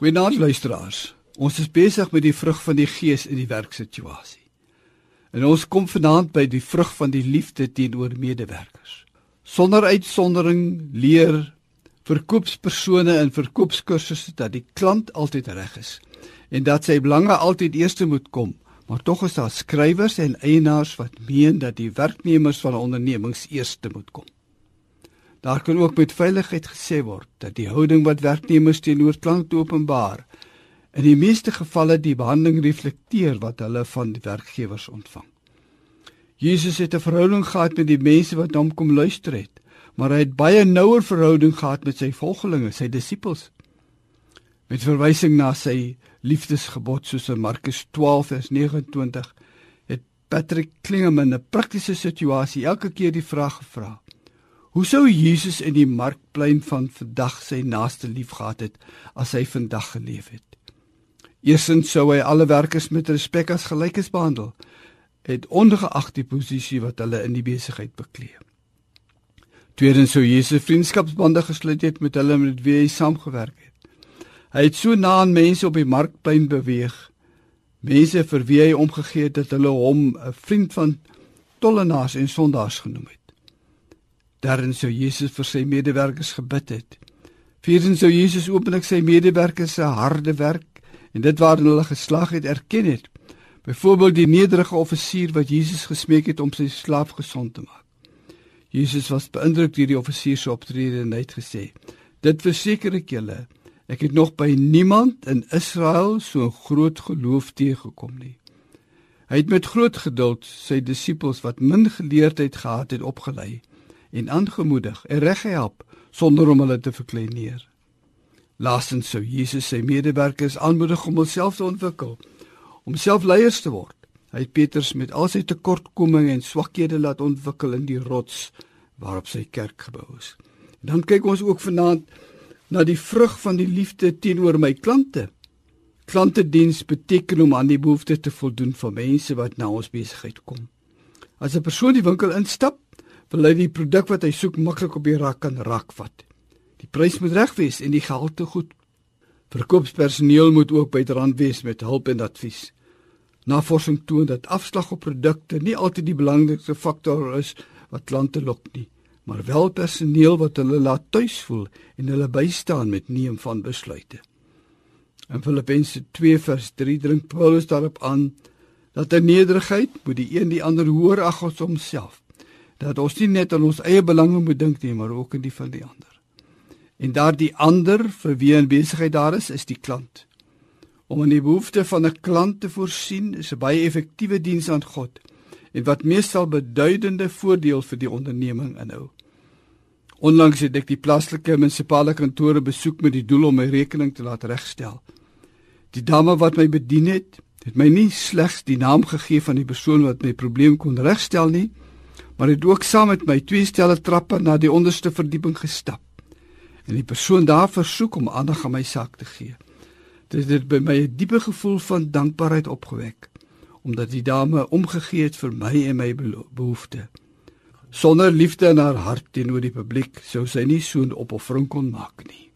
Goeienaand luisteraars. Ons is besig met die vrug van die Gees in die werksituasie. En ons kom vanaand by die vrug van die liefde teenoor medewerkers. Sonder uitsondering leer verkoopspersone en verkoopskursusse dat die klant altyd reg is en dat sy belange altyd eerste moet kom. Maar tog is daar skrywers en eienaars wat meen dat die werknemers van ondernemings eerste moet kom. Daar kan ook met veiligheid gesê word dat die houding wat werknemers teenoor klante openbaar in die meeste gevalle die behandeling reflekteer wat hulle van werkgewers ontvang. Jesus het 'n verhouding gehad met die mense wat hom kom luister het, maar hy het baie nouer verhouding gehad met sy volgelinge, sy disippels. Met verwysing na sy liefdesgebod soos in Markus 12 vers 29 het Patrick Klingeman 'n praktiese situasie elke keer die vraag gevra: Hoe sou Jesus in die markplein van vandag sy naaste liefgehad het as hy vandag geleef het? Eerstens sou hy alle werkers met respek as gelykes behandel, het ongeag die posisie wat hulle in die besigheid beklee. Tweedens sou Jesus vriendskapsbande gesluit het met hulle met wie hy saamgewerk het. Hy het so na aan mense op die markplein beweeg, mense vir wie hy omgegee het dat hulle hom 'n vriend van tollenaars en sondaars genoem het. Daarin sou Jesus vir sy medewerkers gebid het. Vierdens sou Jesus openlik sy medewerkers se harde werk en dit waarin hulle geslag het erken het. Byvoorbeeld die nederige offisier wat Jesus gesmeek het om sy slaaf gesond te maak. Jesus was beïndruk deur die offisier se optrede en hy het gesê: "Dit verseker ek julle, ek het nog by niemand in Israel so groot geloof teëgekom nie." Hy het met groot geduld sy disippels wat min geleerdheid gehad het opgelei en aangemoedig en reggehelp sonder om hulle te verkleineer. Laastens sou Jesus sy medewerkers aanmoedig om hulself te ontwikkel, om self leiers te word. Hy het Petrus met al sy tekortkominge en swakhede laat ontwikkel in die rots waarop sy kerk gebou is. En dan kyk ons ook vanaand na die vrug van die liefde teenoor my klante. Klantediens beteken om aan die behoeftes te voldoen van mense wat na ons besigheid kom. As 'n persoon die winkel instap, wil hy die produk wat hy soek maklik op die rak kan rakvat. Die prys moet reg wees en die gehalte goed. Verkoopspersoneel moet ook byderhand wees met hulp en advies. Navorsing toon dat afslag op produkte nie altyd die belangrikste faktor is wat klante lok nie, maar wel personeel wat hulle laat tuis voel en hulle bystaan met neem van besluite. In Filippense 2 vers 3 dring Paulus daarop aan dat in nederigheid moet die een die ander hoër ag as homself dat ons nie net aan ons eie belange moet dink nie, maar ook aan die van die ander. En daardie ander vir wie 'n besigheid daar is, is die klant. Om aan die behoeftes van 'n klant te voorsien, is 'n baie effektiewe diens aan God en wat meestal beduidende voordeel vir die onderneming inhou. Onlangs het ek die plaaslike munisipale kantore besoek met die doel om my rekening te laat regstel. Die dame wat my bedien het, het my nie slegs die naam gegee van die persoon wat my probleem kon regstel nie, maar het ook saam met my twee stelle trappe na die onderste verdieping gestap. En die persoon daar versoek om aandag aan my saak te gee. Dit het by my 'n diepe gevoel van dankbaarheid opgewek omdat die dame omgegee het vir my en my behoeftes. Sonder liefde in haar hart teenoor die publiek sou sy nie so 'n opoffering kon maak nie.